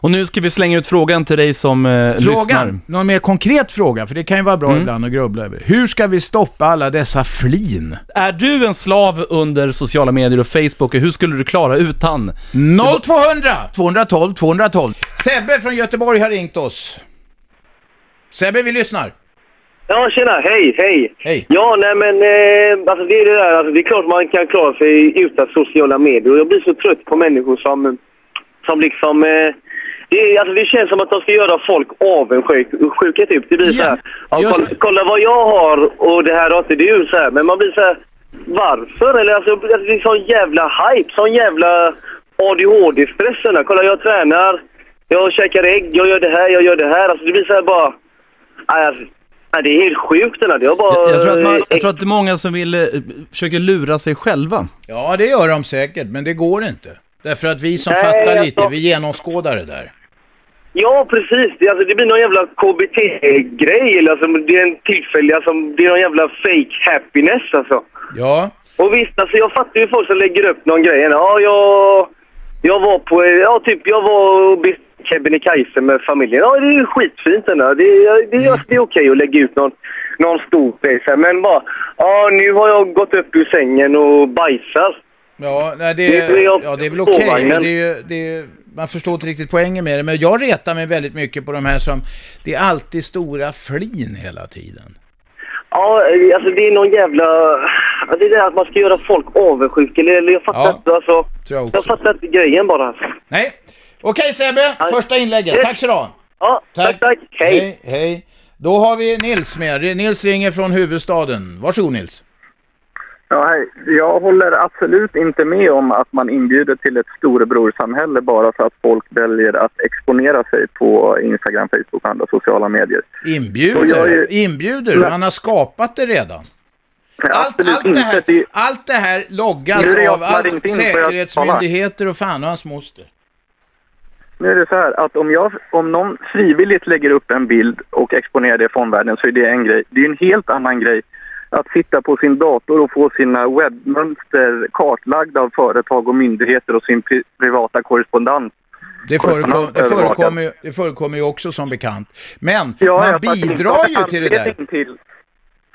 Och nu ska vi slänga ut frågan till dig som eh, lyssnar. Frågan, någon mer konkret fråga, för det kan ju vara bra ibland att grubbla över. Hur ska vi stoppa alla dessa flin? Är du en slav under sociala medier och Facebook? och Hur skulle du klara utan? 0200 212 212. Sebbe från Göteborg har ringt oss. Sebbe, vi lyssnar. Ja, tjena. Hej, hej. Hej. Ja, nej men eh, alltså det är det där. Alltså, det är klart man kan klara sig utan sociala medier. Och jag blir så trött på människor som, som liksom... Eh, det, är, alltså, det känns som att de ska göra folk avundsjuka typ. Det blir Ja, så här. Ja, just kolla, kolla vad jag har och det här har inte du. Så här. Men man blir så här. Varför? Eller alltså, alltså, det är sån jävla hype. Sån jävla ADHD-stress. Kolla, jag tränar. Jag käkar ägg. Jag gör det här. Jag gör det här. Alltså, det blir så här bara... Alltså, nej, det är helt sjukt den här. Det har bara... Jag, jag, tror att man, jag tror att det är många som vill, eh, försöker lura sig själva. Ja, det gör de säkert, men det går inte. Därför att vi som Nej, fattar jag lite, vi genomskådar det där. Ja, precis. Det, alltså, det blir någon jävla KBT-grej. Eller, Alltså, det är en tillfällig... Alltså, det är någon jävla fake happiness alltså. Ja, Och visst, alltså, jag fattar ju folk som lägger upp någon grej. Ja, jag, jag var på... Ja, typ, jag var och Kebnekaise med familjen. Ja, det är ju skitfint där. Det, är- det, är- det är okej att lägga ut någon, någon stor grej. Men bara... Ja, nu har jag gått upp ur sängen och bajsar. ja, nej, det, Det ja, det är väl okej. men det är, ju- det är, man förstår inte riktigt poängen med det. Men jag retar mig väldigt mycket på de här som, det är alltid stora flin hela tiden. Ja, alltså det är någon jävla... Det är det att man ska göra folk avundsjuka. Eller, jag fattar Ja, inte. Alltså, jag jag fattar inte grejen bara. Alltså. Nej, okej Sebbe, Ja. första inlägget. Yes. Tack så du ha. Ja, tack, tack. Hej. Hej, hej. Då har vi Nils med. Nils ringer från huvudstaden. Varsågod Nils. Ja, hej. Jag håller absolut inte med om att man inbjuder till ett storebrorsamhälle bara för att folk väljer att exponera sig på Instagram, Facebook och andra sociala medier. Inbjuder, är- inbjuder. Nej. Man har skapat det redan. Allt, allt, det här. Det, allt det här loggas det av allt säkerhetsmyndigheter och fan och hans moster. nu är det så här att om, jag, om någon frivilligt lägger upp en bild och exponerar det för omvärlden så är det en grej. Det är en helt annan grej att sitta på sin dator och få sina webbmönster kartlagda av företag och myndigheter och sin pri privata korrespondens Det, förekom, det, förekommer, ju- det förekommer ju också som bekant. Men Ja, man bidrar ju till det där. Till,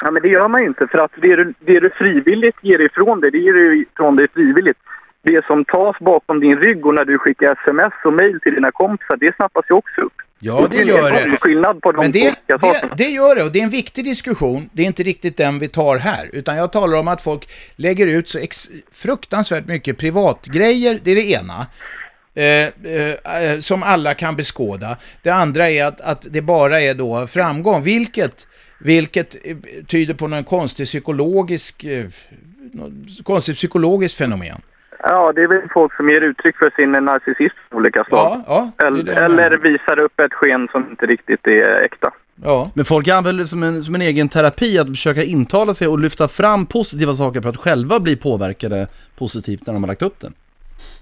ja, men det gör man ju inte. För att det du, det du frivilligt ger ifrån dig, det ger du ifrån dig frivilligt. Det som tas bakom din rygg och när du skickar sms och mail till dina kompisar, det snappas ju också upp. Ja, det gör det. skillnad på de Men det, det, det gör det och det är en viktig diskussion. Det är inte riktigt den vi tar här. Utan jag talar om att folk lägger ut så fruktansvärt mycket privatgrejer. Det är det ena. Eh, eh, eh, som alla kan beskåda. Det andra är att, att det bara är då framgång. Vilket, vilket eh, tyder på någon konstig psykologisk, eh, konstigt psykologiskt fenomen. Ja, det är väl folk som ger uttryck för sin narcissism av olika slag. Ja, ja. det är det eller, jag eller visar upp ett sken som inte riktigt är äkta. Ja. Men folk använder det som en, som en egen terapi att försöka intala sig och lyfta fram positiva saker för att själva bli påverkade positivt när de har lagt upp det.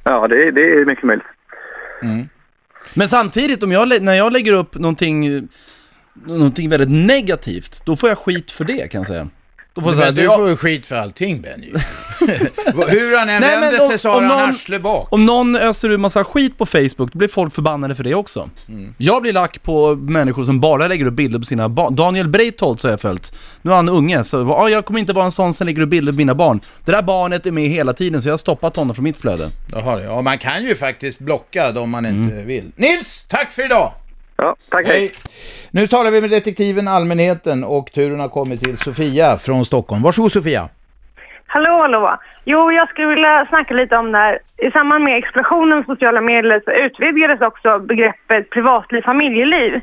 Ja, det, det är mycket möjligt. Men samtidigt, om jag, när jag lägger upp någonting, någonting väldigt negativt, då får jag skit för det kan jag säga. Då får jag säga, du får ju skit för allting Benny. Hur han än Nej, men vänder om- sig så har om han någon- arsle bak. Om någon öser ur massa skit på Facebook, då blir folk förbannade för det också. Mm. Jag blir lack på människor som bara lägger upp bilder på sina barn. Daniel Breitholt har jag följt. Nu är han unge, så ja, jag kommer inte vara en sån som lägger upp bilder på mina barn. Det där barnet är med hela tiden, så jag har stoppat honom från mitt flöde. Jaha, ja, man kan ju faktiskt blocka dem man inte vill. Nils, tack för idag! Ja, tack, hej. Hej! Nu talar vi med detektiven Allmänheten och turen har kommit till Sofia från Stockholm. Varsågod Sofia! Hallå, hallå. Jo, jag skulle vilja snacka lite om det här. I samband med explosionen på sociala medier så utvidgades också begreppet privatliv, familjeliv.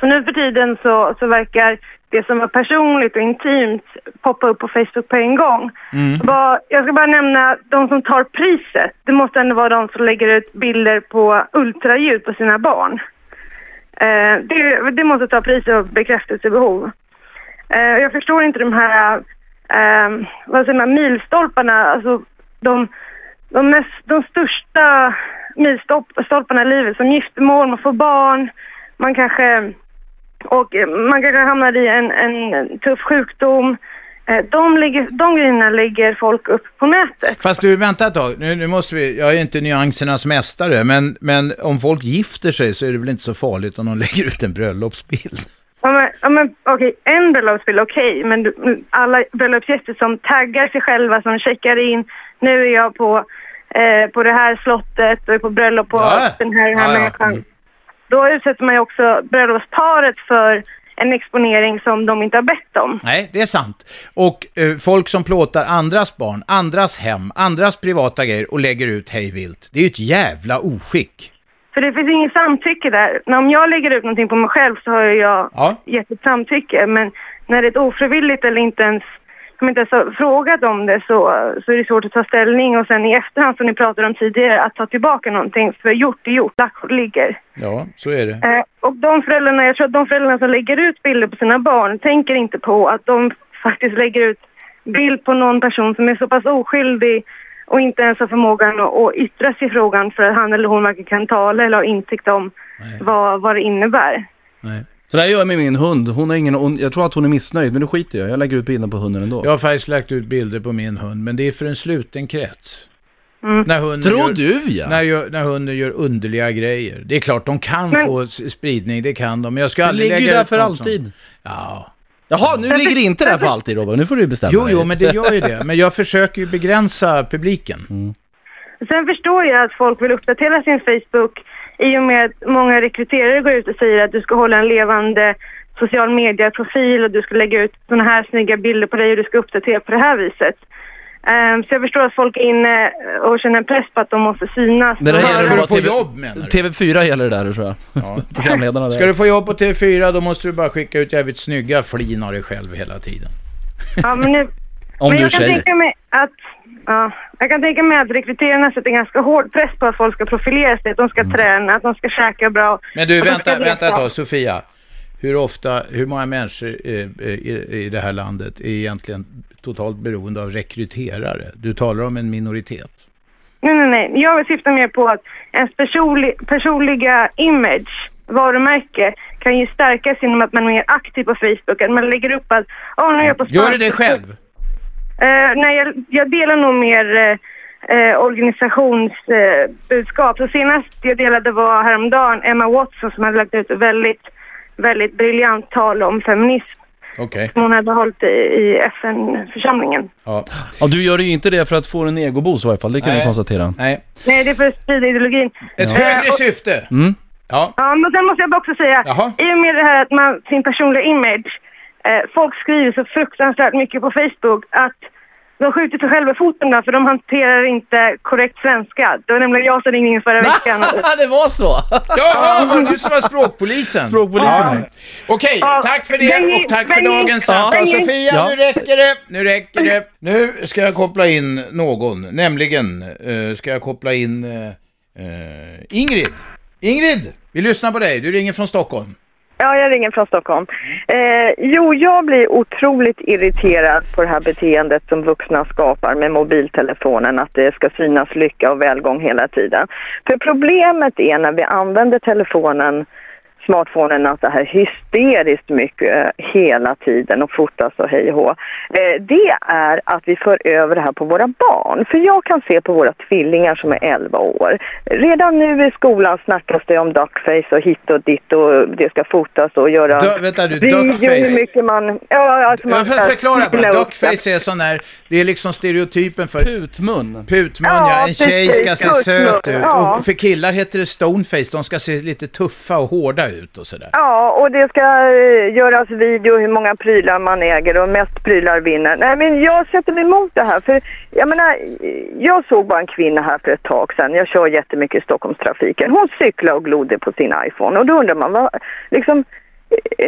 Så nu för tiden så, så verkar det som är personligt och intimt poppa upp på Facebook på en gång. Bara, jag ska bara nämna de som tar priset. Det måste ändå vara de som lägger ut bilder på ultraljud på sina barn. Eh, det, det måste ta pris och bekräftelsebehov. Eh, jag förstår inte de här, eh, vad säger man, milstolparna, alltså de, de, mest, de största milstolparna i livet som giftermål, man får barn, man kanske, och eh, man kanske hamnar i en, en tuff sjukdom, eh, de, ligger, de grejerna lägger folk upp på nätet. Fast du, vänta ett tag. Nu, nu måste vi, jag är inte nyansernas mästare, men, men om folk gifter sig så är det väl inte så farligt om de lägger ut en bröllopsbild? Ja, men, ja, men, okej, en bröllopsbild, okej, men du, alla bröllopsgäster som taggar sig själva, som checkar in, nu är jag på, eh, på det här slottet och är på bröllop på Ja. den här, den här Ja, ja. människan. Mm. Då utsätter man ju också bröllopsparet för en exponering som de inte har bett om. Nej, det är sant. Och eh, folk som plåtar andras barn, andras hem, andras privata grejer och lägger ut hej vilt. Det är ju ett jävla oskick. För det finns inget samtycke där. När om jag lägger ut någonting på mig själv så har jag Ja. gett ett samtycke. Men när det är ett ofrivilligt eller inte ens, som inte ens har frågat om det så, så är det svårt att ta ställning. Och sen i efterhand, som ni pratade om tidigare, att ta tillbaka någonting. För gjort är gjort, lagt ligger. Ja, så är det. Eh, och de föräldrarna, jag tror att de föräldrarna som lägger ut bilder på sina barn tänker inte på att de faktiskt lägger ut bild på någon person som är så pass oskyldig och inte ens har förmågan att, att yttra sig i frågan för att han eller hon varken kan tala eller har insikt om vad, vad det innebär. Nej. Så det här gör jag med min hund. Hon har ingen, hon, jag tror att hon är missnöjd, men det skiter jag Jag lägger ut bilden på hunden ändå. Jag har faktiskt lagt ut bilder på min hund, men det är för en sluten krets. Mm. När hunden Tror gör, du ja? När, gör, när hunden gör underliga grejer. Det är klart, de kan Men- få spridning, det kan de. Men jag ska Det aldrig ligger ju lägga där ut för alltid. Som, ja. Jaha, nu ligger det inte där för alltid Robin. Nu får du bestämma Jo, dig. jo, men det gör ju det. Men jag försöker ju begränsa publiken. Mm. Sen förstår jag att folk vill uppdatera sin Facebook i och med att många rekryterare går ut och säger att du ska hålla en levande social media-profil och du ska lägga ut sådana här snygga bilder på dig och du ska uppdatera på det här viset. Ehm, så jag förstår att folk är inne och känner en press på att de måste synas. Det där gäller För bara att få TV jobb menar du? TV4 gäller det där tror jag. Ja. Programledarna Ska där. du få jobb på TV4 då måste du bara skicka ut jävligt snygga flin av dig själv hela tiden. Ja, men nu, Om men du jag kan tänka mig att Ja, jag kan tänka mig att rekryterarna sätter ganska hård press på att folk ska profilera sig, att de ska Mm. träna, att de ska käka bra. Men du, vänta, ska vänta ett tag, Sofia. Hur ofta, hur många människor eh, i, i det här landet är egentligen totalt beroende av rekryterare? Du talar om en minoritet. Nej, nej, nej. Jag syftar mer på att ens personlig, personliga image, varumärke, kan ju stärkas genom att man är mer aktiv på Facebook. Att man lägger upp att, åh, nu är jag på Gör du det själv? Eh, nej, jag, jag delar nog mer eh, eh, organisationsbudskap. Eh, så senast jag delade var häromdagen Emma Watson som hade lagt ut väldigt, väldigt briljant tal om feminism Okej. som hon hade hållit i, i FN-församlingen. Ja. Ja, du gör ju inte det för att få en egoboost i varje fall, det kan Nej. vi konstatera. Nej. Nej, det är för att sprida ideologin. Ett Eh, högre syfte. Mm. Ja. Ja, men sen måste jag bara också säga, Jaha. i och med det här att man, sin personliga image, eh, folk skriver så fruktansvärt mycket på Facebook att de skjuter sig själva i foten där, för de hanterar inte korrekt svenska. Det var nämligen jag som ringde in förra veckan. det var så! Jaha, var det du som var språkpolisen? Språkpolisen Ja. Okej, Ja. tack för det och tack för dagens samtal. Sofia, Ja. nu räcker det, nu räcker det. Nu ska jag koppla in någon, nämligen eh, ska jag koppla in eh, eh, Ingrid. Ingrid, vi lyssnar på dig. Du ringer från Stockholm. Ja, jag ringer från Stockholm. Eh, jo, jag blir otroligt irriterad på det här beteendet som vuxna skapar med mobiltelefonen, att det ska synas lycka och välgång hela tiden. För problemet är när vi använder telefonen smartphonen att det här hysteriskt mycket eh, hela tiden och fotas och hej och. Eh, det är att vi för över det här på våra barn. För jag kan se på våra tvillingar som är 11 år. Redan nu i skolan snackas det om duckface och hit och dit och det ska fotas och göra Du, vänta du, video, hur duckface. mycket man... Ja, alltså man får förklara bara. Duckface är sån här, det är liksom stereotypen för Putmun. putmun, Ja, ja. En tjej ska se söt ut. Ja. Och för killar heter det stoneface, de ska se lite tuffa och hårda ut och sådär. Ja, och det ska eh, göras video hur många prylar man äger och mest prylar vinner. Nej, men jag sätter mig emot det här. För jag menar, jag såg bara en kvinna här för ett tag sedan. Jag kör jättemycket i Stockholmstrafiken. Hon cyklade och glodde på sin iPhone. Och då undrar man, vad, liksom,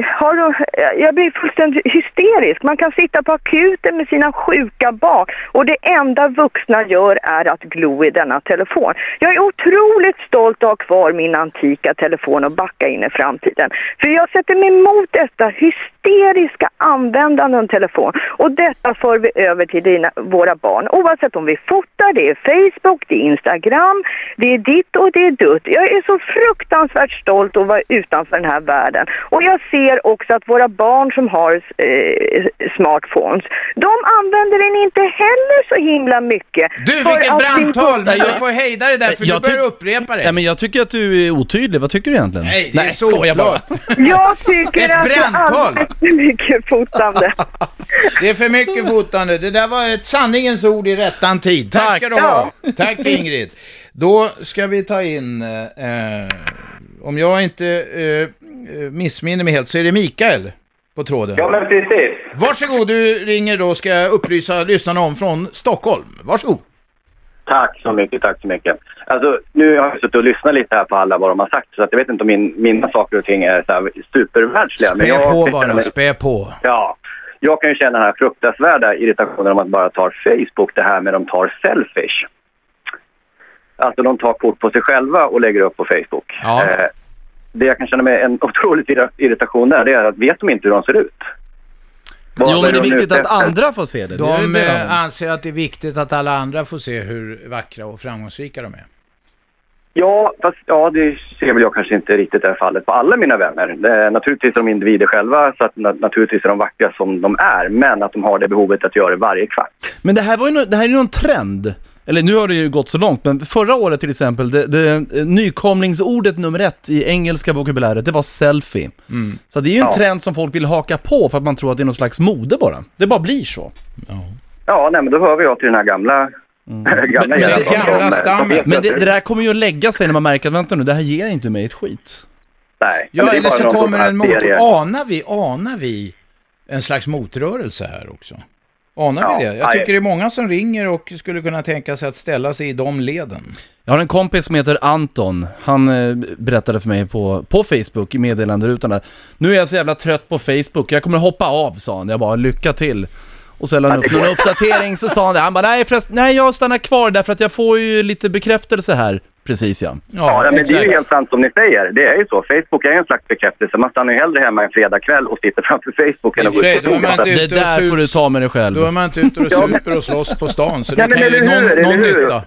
har du, jag blir fullständigt hysterisk. Man kan sitta på akuten med sina sjuka barn och det enda vuxna gör är att glo i denna telefon. Jag är otroligt stolt att ha kvar min antika telefon och backa in i framtiden. För jag sätter mig emot detta hysteriska användande av en telefon och detta för vi över till dina, våra barn. Oavsett om vi fotar, det är Facebook, det är Instagram, det är ditt och det är dutt. Jag är så fruktansvärt stolt att vara utanför den här världen. Och jag ser också att våra barn som har eh, smartphones. De använder den inte heller så himla mycket. Du, vilket brandtal! Nej, jag jag- får hejda det där för Jag du börjar upprepa det. Ja, men jag tycker att du är otydlig. Vad tycker du egentligen? Nej, det är skojar solklart. Jag tycker Ett att det är brandtal. För mycket fotande. Det är för mycket fotande. Det där var ett sanningens ord i rättan tid. Tack, Tack. ska du ha. Tack Ingrid. Då ska vi ta in, eh, om jag inte eh, eh, missminner mig helt, så är det Mikael på tråden. Ja, men precis. Varsågod, du ringer då, ska jag upplysa lyssnarna om från Stockholm. Varsågod. Tack så mycket, tack så mycket. Alltså, nu har jag suttit och lyssnat lite här på alla vad de har sagt, så att jag vet inte om min, mina saker och ting är så här supervärldsliga. men Spä jag på bara, mig- spä på. Ja, jag kan ju känna den här fruktansvärda irritationen om att bara tar Facebook, det här med de tar selfish. Alltså de tar kort på sig själva och lägger upp på Facebook. Ja. Eh, det jag kan känna med en otrolig irritation där, det är att vet de inte hur de ser ut? Vad Jo, men det är de viktigt att andra får se det. det är De det eh, anser att det är viktigt att alla andra får se hur vackra och framgångsrika de är. Ja, fast ja, det ser väl jag kanske inte riktigt är fallet på alla mina vänner. Det, naturligtvis är de individer själva, så att na, naturligtvis är de vackra som de är, men att de har det behovet att göra det varje kvart. Men det här, var ju nå- det här är ju någon trend. Eller nu har det ju gått så långt, men förra året till exempel, det, det eh, nykomlingsordet nummer ett i engelska vokabuläret, det var selfie. Så det är ju en Ja. trend som folk vill haka på för att man tror att det är någon slags mode bara. Det bara blir så. Ja, nej, men då hör vi jag till den här gamla... gamla Men- men det som- gamla stammen. Men det, det där kommer ju att lägga sig när man märker att vänta nu, det här ger inte mig ett skit. Nej, Ja, eller så kommer en mot... Anar vi, anar vi en slags motrörelse här också? Anar vi Ja, det? Jag tycker det är många som ringer och skulle kunna tänka sig att ställa sig i de leden. Jag har en kompis som heter Anton. Han eh, berättade för mig på, på Facebook i meddelanderutan där. Nu är jag så jävla trött på Facebook, jag kommer hoppa av sa han. Jag bara, lycka till. Och så la han upp någon uppdatering så sa han det. Han bara, nej förresten, nej jag stannar kvar därför att jag får ju lite bekräftelse här. Precis ja. Ja, men det är ju helt sant som ni säger. Det är ju så. Facebook är ju en slags bekräftelse. Man stannar ju hellre hemma en fredagkväll och sitter framför Facebook än att gå ut på krogen. Det där får du ta med dig själv. Då är man inte ute och Ja, super och slåss på stan, så Ja, det men kan ju någon, någon nytta.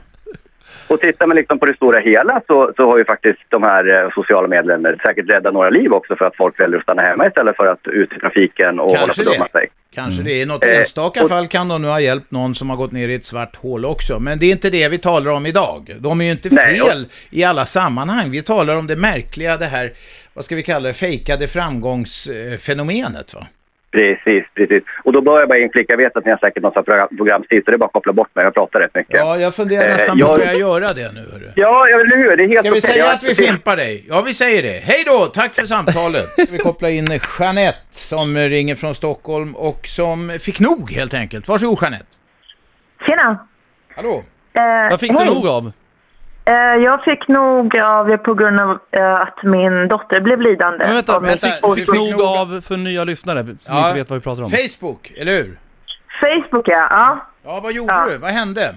Och tittar man liksom på det stora hela så, så har ju faktiskt de här eh, sociala medlen säkert räddat några liv också för att folk väljer att stanna hemma istället för att ut i trafiken och Kanske hålla på det. att dumma sig. Kanske det. I något Eh, enstaka och- fall kan de nu ha hjälpt någon som har gått ner i ett svart hål också. Men det är inte det vi talar om idag. De är ju inte Nej, och- fel i alla sammanhang. Vi talar om det märkliga, det här, vad ska vi kalla det, fejkade framgångsfenomenet va? Precis, precis. Och då bör jag bara inflika, jag vet att ni har säkert någon sån här program, programstil så det är bara att koppla bort mig, jag pratar rätt mycket. Ja, jag funderar Eh, nästan på jag- att jag göra det nu. Hörru. Ja, eller hur? Det är helt Ska vi säga Jag- att vi fimpar dig? Ja, vi säger det. Hej då, tack för samtalet. Ska vi koppla in Jeanette som ringer från Stockholm och som fick nog helt enkelt. Varsågod Jeanette. Tjena! Hallå? Eh, Vad fick du hej. nog av? Eh, jag fick nog av det på grund av eh, att min dotter blev lidande. Men vänta, vänta, fick, fick nog- av för nya lyssnare som Ja. inte vet vad vi pratar om? Facebook, eller hur? Facebook, ja. ja. Ja, vad gjorde Ja. du? Vad hände?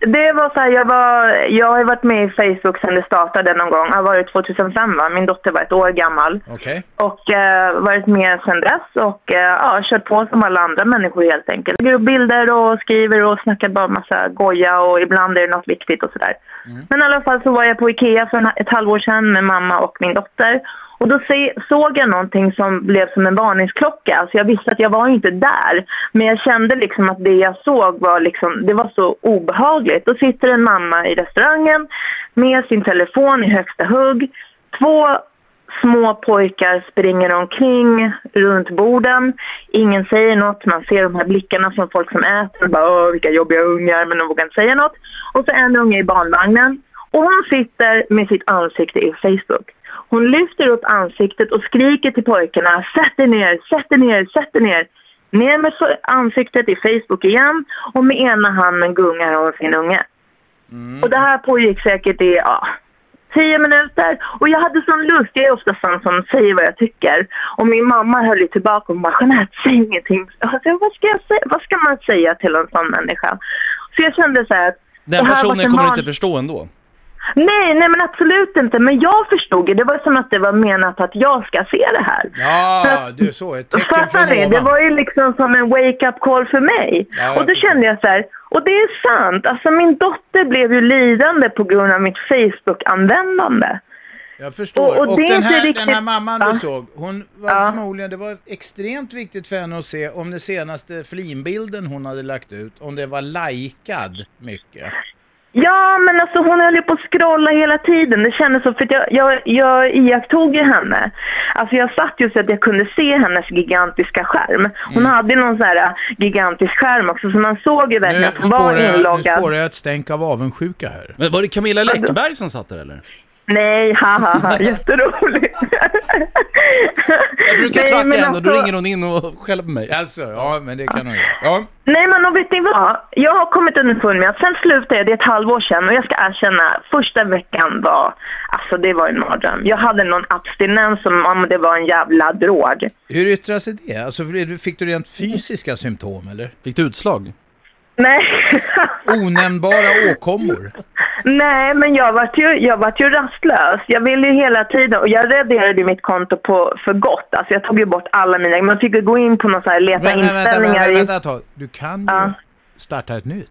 Det var så här, jag, var, jag har varit med i Facebook sedan det startade någon gång. Det var det 2005 va? Min dotter var ett år gammal. Okej. Och eh, varit med sedan dess och eh, ja, kört på som alla andra människor helt enkelt. Lägger upp bilder och skriver och snackar bara massa goja och ibland är det något viktigt och sådär. Men i alla fall så var jag på Ikea för ett halvår sedan med mamma och min dotter. Och då se, såg jag någonting som blev som en varningsklocka. Alltså jag visste att jag var inte där. Men jag kände liksom att det jag såg var liksom, det var så obehagligt. Då sitter en mamma i restaurangen med sin telefon i högsta hugg. Två små pojkar springer omkring runt borden. Ingen säger något. Man ser de här blickarna från folk som äter. Bara, Åh, vilka jobbiga ungar, men de vågar inte säga något. Och så en unge i barnvagnen. Och hon sitter med sitt ansikte i Facebook. Hon lyfter upp ansiktet och skriker till pojkarna. Sätt er ner, sätt er ner, sätt er ner. Ner med ansiktet i Facebook igen och med ena handen gungar hon sin unge. Och det här pågick säkert i ja, tio minuter. Och jag hade sån lust, jag är ofta sån som säger vad jag tycker. Och min mamma höll ju tillbaka och bara Jeanette, säg ingenting. Alltså, vad, ska jag säga? vad ska man säga till en sån människa? Så jag kände så här att Den personen en kommer van- inte förstå ändå. Nej, nej men absolut inte. Men jag förstod det. Det var som att det var menat att jag ska se det här. Ja, du så, ett tecken Fattar ni? Det var ju liksom som en wake-up call för mig. Ja, och då förstår. kände jag så här, och det är sant. Alltså min dotter blev ju lidande på grund av mitt Facebook-användande. Jag förstår. Och- Och, och den, här, riktigt- den här mamman du Ja. såg, hon var Ja. förmodligen, det var extremt viktigt för henne att se om den senaste flinbilden hon hade lagt ut, om det var likad mycket. Ja, men alltså hon höll ju på att scrolla hela tiden. Det kändes så, för att jag, jag, jag iakttog ju henne. Alltså jag satt ju så att jag kunde se hennes gigantiska skärm. Hon Mm. hade någon sån här äh, gigantisk skärm också, så man såg ju verkligen att hon var jag, nu inloggad. spårar jag ett stänk av avundsjuka här. Men var det Camilla Läckberg som satt där eller? Nej, haha, jätteroligt. Jag brukar Nej, tracka henne och då alltså- ringer hon in och skäller på mig. Alltså, ja men det kan hon göra. Ja. Nej men och vet ni vad? Jag har kommit underfund med att sen slutade jag, det är ett halvår sedan och jag ska erkänna, första veckan var, alltså det var en mardröm. Jag hade någon abstinens som om det var en jävla drog. Hur yttrar sig det? Alltså, fick du rent fysiska symptom eller? Fick du utslag? Nej. Onämnbara åkommor? Nej, men jag vart ju, jag vart ju rastlös. Jag ville ju hela tiden, och jag raderade mitt konto på, för gott. Alltså jag tog ju bort alla mina, man fick ju gå in på någon så här, leta vänta, inställningar vänta, i... vänta tag. Du kan ju Ja. starta ett nytt.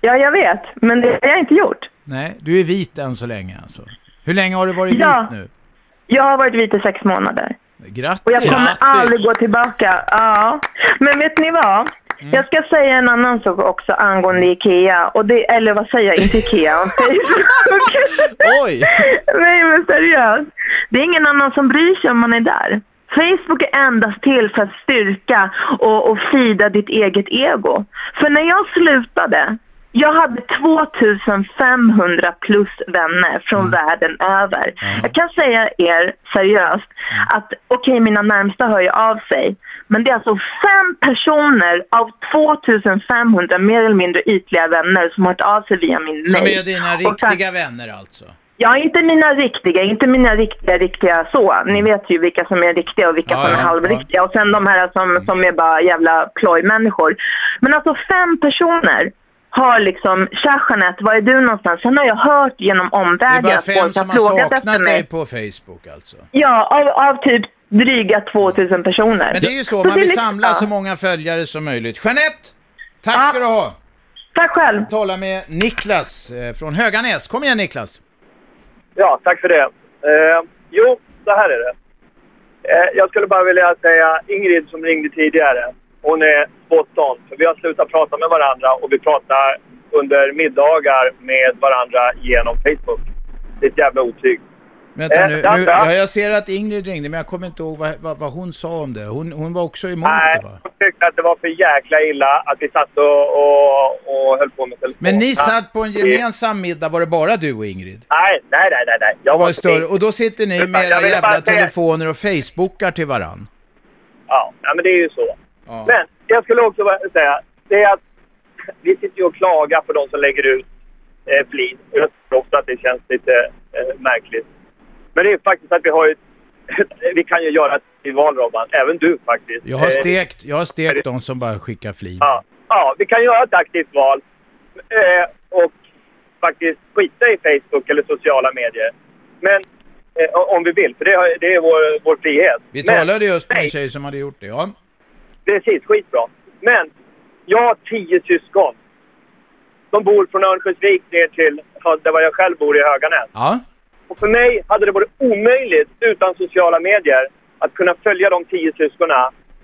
Ja, jag vet, men det har jag inte gjort. Nej, du är vit än så länge alltså. Hur länge har du varit Ja. vit nu? Jag har varit vit i sex månader. Grattis! Och jag kommer Grattis. aldrig gå tillbaka. Ja. Men vet ni vad? Mm. Jag ska säga en annan sak också angående Ikea. Och det, eller vad säger jag? Inte Ikea, Facebook. Oj! Nej men seriöst. Det är ingen annan som bryr sig om man är där. Facebook är endast till för att styrka och, och fida ditt eget ego. För när jag slutade, jag hade 2500 plus vänner från världen över. Jag kan säga er seriöst att okej, mina närmsta hör ju av sig. Men det är alltså fem personer av 2500 mer eller mindre ytliga vänner som har hört av sig via min Som mail. är dina riktiga vänner alltså? Ja, inte mina riktiga, inte mina riktiga, riktiga så. Ni vet ju vilka som är riktiga och vilka Ja, som är ja, halvriktiga. Och sen de här som, som är bara jävla plojmänniskor. Men alltså fem personer har liksom, tja Jeanette, var är du någonstans? Sen har jag hört genom Det är omvägar bara att fem folk som har har frågat efter saknat mig. dig på Facebook alltså? Ja, av, av typ dryga 2000 personer. Men det är ju så, man vill samla så många följare som möjligt. Jeanette! Tack Ja. ska du ha! Tack själv. Tala med Niklas eh, från Höganäs. Kom igen Niklas! Ja, tack för det. Eh, jo, så här är det. Eh, jag skulle bara vilja säga Ingrid som ringde tidigare. Hon är spot on. För vi har slutat prata med varandra och vi pratar under middagar med varandra genom Facebook. Det är ett jävla otyg. Vänta Eh, nu, ja, nu ja. ja, jag ser att Ingrid ringde men jag kommer inte ihåg vad, vad, vad hon sa om det. Hon, hon var också emot Nej, det va? jag tyckte att det var för jäkla illa att vi satt och, och, och höll på med telefon. Men ni Ja. satt på en gemensam middag, var det bara du och Ingrid? Nej, nej, nej, nej. nej. Jag var var större. Och då sitter ni med era jävla telefoner och facebookar till varann. Ja, nej, men det är ju så. Ja. Men jag skulle också säga, det är att vi sitter ju och klagar på de som lägger ut eh, flin. Jag tror ofta att det känns lite eh, märkligt. Men det är faktiskt att vi har ju, vi kan ju göra ett val Robban, även du faktiskt. Jag har Eh, stekt, jag har stekt de som bara skickar flin. Ja, ja, vi kan göra ett aktivt val eh, och faktiskt skita i Facebook eller sociala medier. Men eh, om vi vill, för det, har- det är vår, vår frihet. Vi Men- talade just med en tjej som hade gjort det, ja. Precis, skitbra. Men jag har tio syskon. De bor från Örnsköldsvik ner till där var jag själv bor i Höganäs. Ja, Och för mig hade det varit omöjligt utan sociala medier att kunna följa de tio syskonen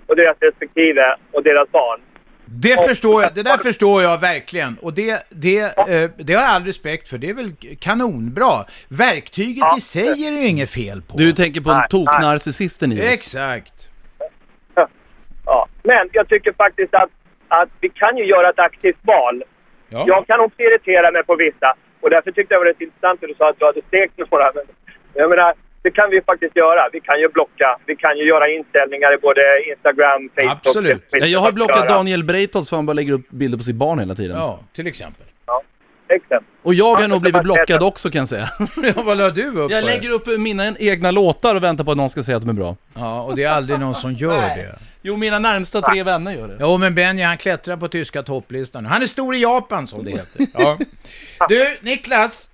och deras respektive och deras barn. det Och- förstår jag. Det där förstår jag verkligen. Och det, det, eh, det har jag all respekt för. Det är väl kanonbra. Verktyget Ja. i sig är det ju inget fel på. Du tänker på Nej, toknarcissisten i oss. Exakt. Ja. Men jag tycker faktiskt att, att vi kan ju göra ett aktivt val. Ja. Jag kan också irritera mig på vissa. Och därför tyckte jag det var rätt intressant när du sa att du hade stekt några. Men jag menar, det kan vi ju faktiskt göra. Vi kan ju blocka. Vi kan ju göra inställningar i både Instagram, Facebook... Absolut. Ja, jag har blockat. Daniel Breitholtz för han bara lägger upp bilder på sitt barn hela tiden. Ja, till exempel. Ja, exakt. Och jag har Ja, nog blivit blockad också kan jag säga. Ja, vad la du upp Jag lägger upp mina egna låtar och väntar på att någon ska säga att de är bra. Ja, och det är aldrig någon som gör det. Jo, mina närmsta tre vänner gör det. Jo, men Benji han klättrar på tyska topplistan. Han är stor i Japan som det heter. Ja. Du, Niklas.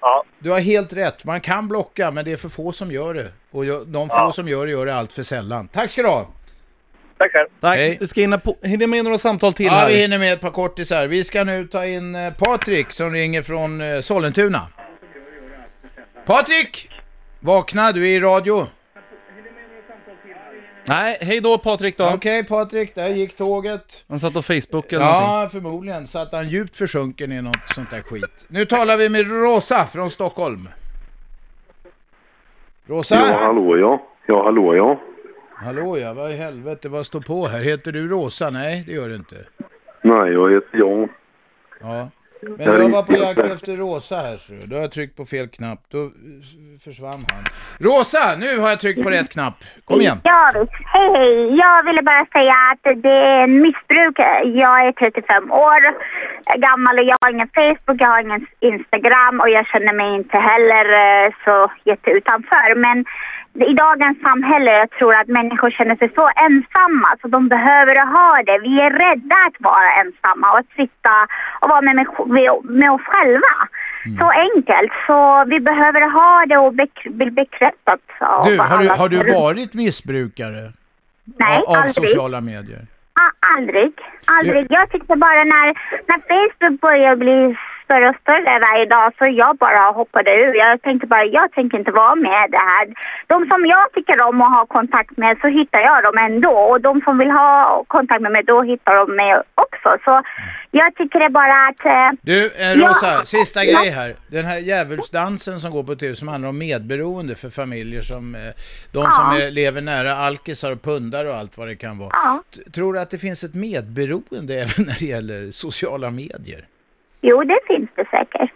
Ja. Du har helt rätt. Man kan blocka, men det är för få som gör det. Och de få Ja. som gör det, gör det allt för sällan. Tack ska du ha. Tack själv. Tack. Hej. Vi ska hinna, på, hinna med några samtal till Ja, här. vi hinner med ett par kortisar. Vi ska nu ta in eh, Patrik som ringer från eh, Sollentuna. Patrik! Vakna, du är i radio. Nej, hej då Patrik då. Okej Patrik, där gick tåget. Han satt och Facebookade någonting. Ja, förmodligen satt han djupt försjunken i något sånt där skit. Nu talar vi med Rosa från Stockholm. Rosa? Ja, hallå ja. Ja, hallå ja. Hallå ja, vad i helvete, vad står på här? Heter du Rosa? Nej, det gör du inte. Nej, jag heter Jan. Ja. Men Jag var på jakt efter Rosa här så då har jag tryckt på fel knapp. Då försvann han. Rosa, nu har jag tryckt på rätt knapp. Kom igen. Ja. Hej, hej. Jag ville bara säga att det är en missbruk. Jag är 35 år gammal och jag har ingen Facebook, jag har ingen Instagram och jag känner mig inte heller eh, så jätteutanför. Men i dagens samhälle jag tror att människor känner sig så ensamma så de behöver ha det. Vi är rädda att vara ensamma och att sitta och vara med, med, oss själva. Så enkelt. Så vi behöver ha det och bli bekräftat Du, har du, har du varit missbrukare? Nej, av, av aldrig. sociala medier? Ah, aldrig. Aldrig. Jag tyckte bara när, när Facebook började bli större och större varje dag så jag bara hoppade ur. Jag tänkte bara, jag tänker inte vara med det här. De som jag tycker om att ha kontakt med så hittar jag dem ändå. Och de som vill ha kontakt med mig, då hittar de mig också. Så jag tycker det bara att... Eh, Du, eh. Rosa, sista Ja. grej här. Den här djävulsdansen som går på tv som handlar om medberoende för familjer som, eh, de Ja. som är, lever nära alkisar och pundar och allt vad det kan vara. Ja. Tror du att det finns ett medberoende även när det gäller sociala medier? Jo, det finns det säkert.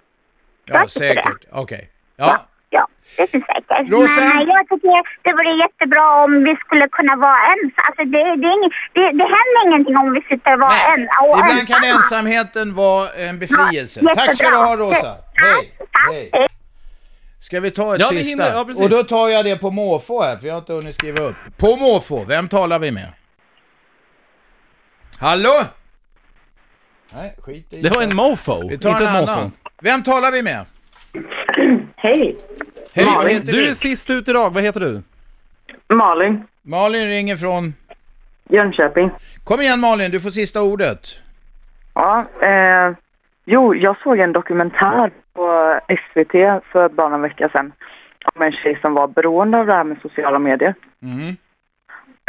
Ja, Jag säkert. Okej. Ja, Ja, det finns säkert. Rosa? Men jag tycker det vore jättebra om vi skulle kunna vara ens. Alltså det, det, är ing, det, det händer ingenting om vi sitter och vara Nej, en, och ibland kan ensamma. ensamheten vara en befrielse. Ja, Tack ska du ha Rosa. Hej. Tack. Hej. Ska vi ta ett Ja, vi sista? hinner. Ja, precis. och då tar jag det på måfå här, för jag har inte hunnit skriva upp. På måfå, vem talar vi med? Hallå? Nej, skit i Det var en mofo, Vi inte tar en ett mofo. annan. Vem talar vi med? Hej, Hej, vad Malin. heter Du du? är sist ut idag, vad heter du? Malin, Malin ringer från... Jönköping. Kom igen Malin, du får sista ordet. Ja, eh, jo, jag såg en dokumentär på SVT för bara någon vecka sedan om en tjej som var beroende av det här med sociala medier. Mm.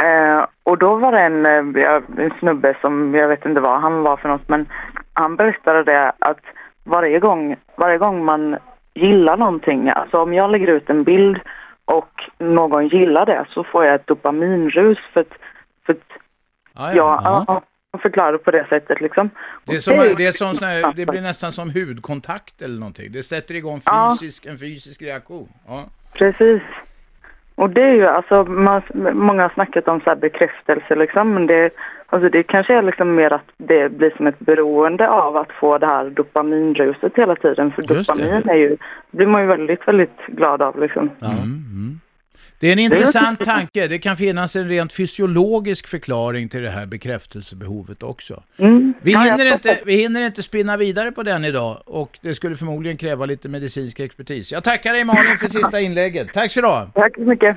Eh, och då var det en, eh, ja, en snubbe som, jag vet inte vad han var för något, men han berättade det att varje gång, varje gång man gillar någonting, alltså om jag lägger ut en bild och någon gillar det så får jag ett dopaminrus för att, för att Ja, jag, ja. ja. han förklarar på det sättet liksom. Det, är som, är- det, är som här, det blir nästan som hudkontakt eller någonting. Det sätter igång Ja. fysisk, en fysisk reaktion. Ja. Precis. Och det är ju alltså, man, många har snackat om så här bekräftelse liksom, men det, alltså det kanske är liksom mer att det blir som ett beroende av att få det här dopaminruset hela tiden. För Just det. dopamin är ju, blir man ju väldigt, väldigt glad av liksom. Det är en intressant tanke. Det kan finnas en rent fysiologisk förklaring till det här bekräftelsebehovet också. Mm. Vi Ja, hinner, inte, vi hinner inte spinna vidare på den idag och det skulle förmodligen kräva lite medicinsk expertis. Jag tackar dig Malin för sista inlägget. Tack så du. Tack så mycket.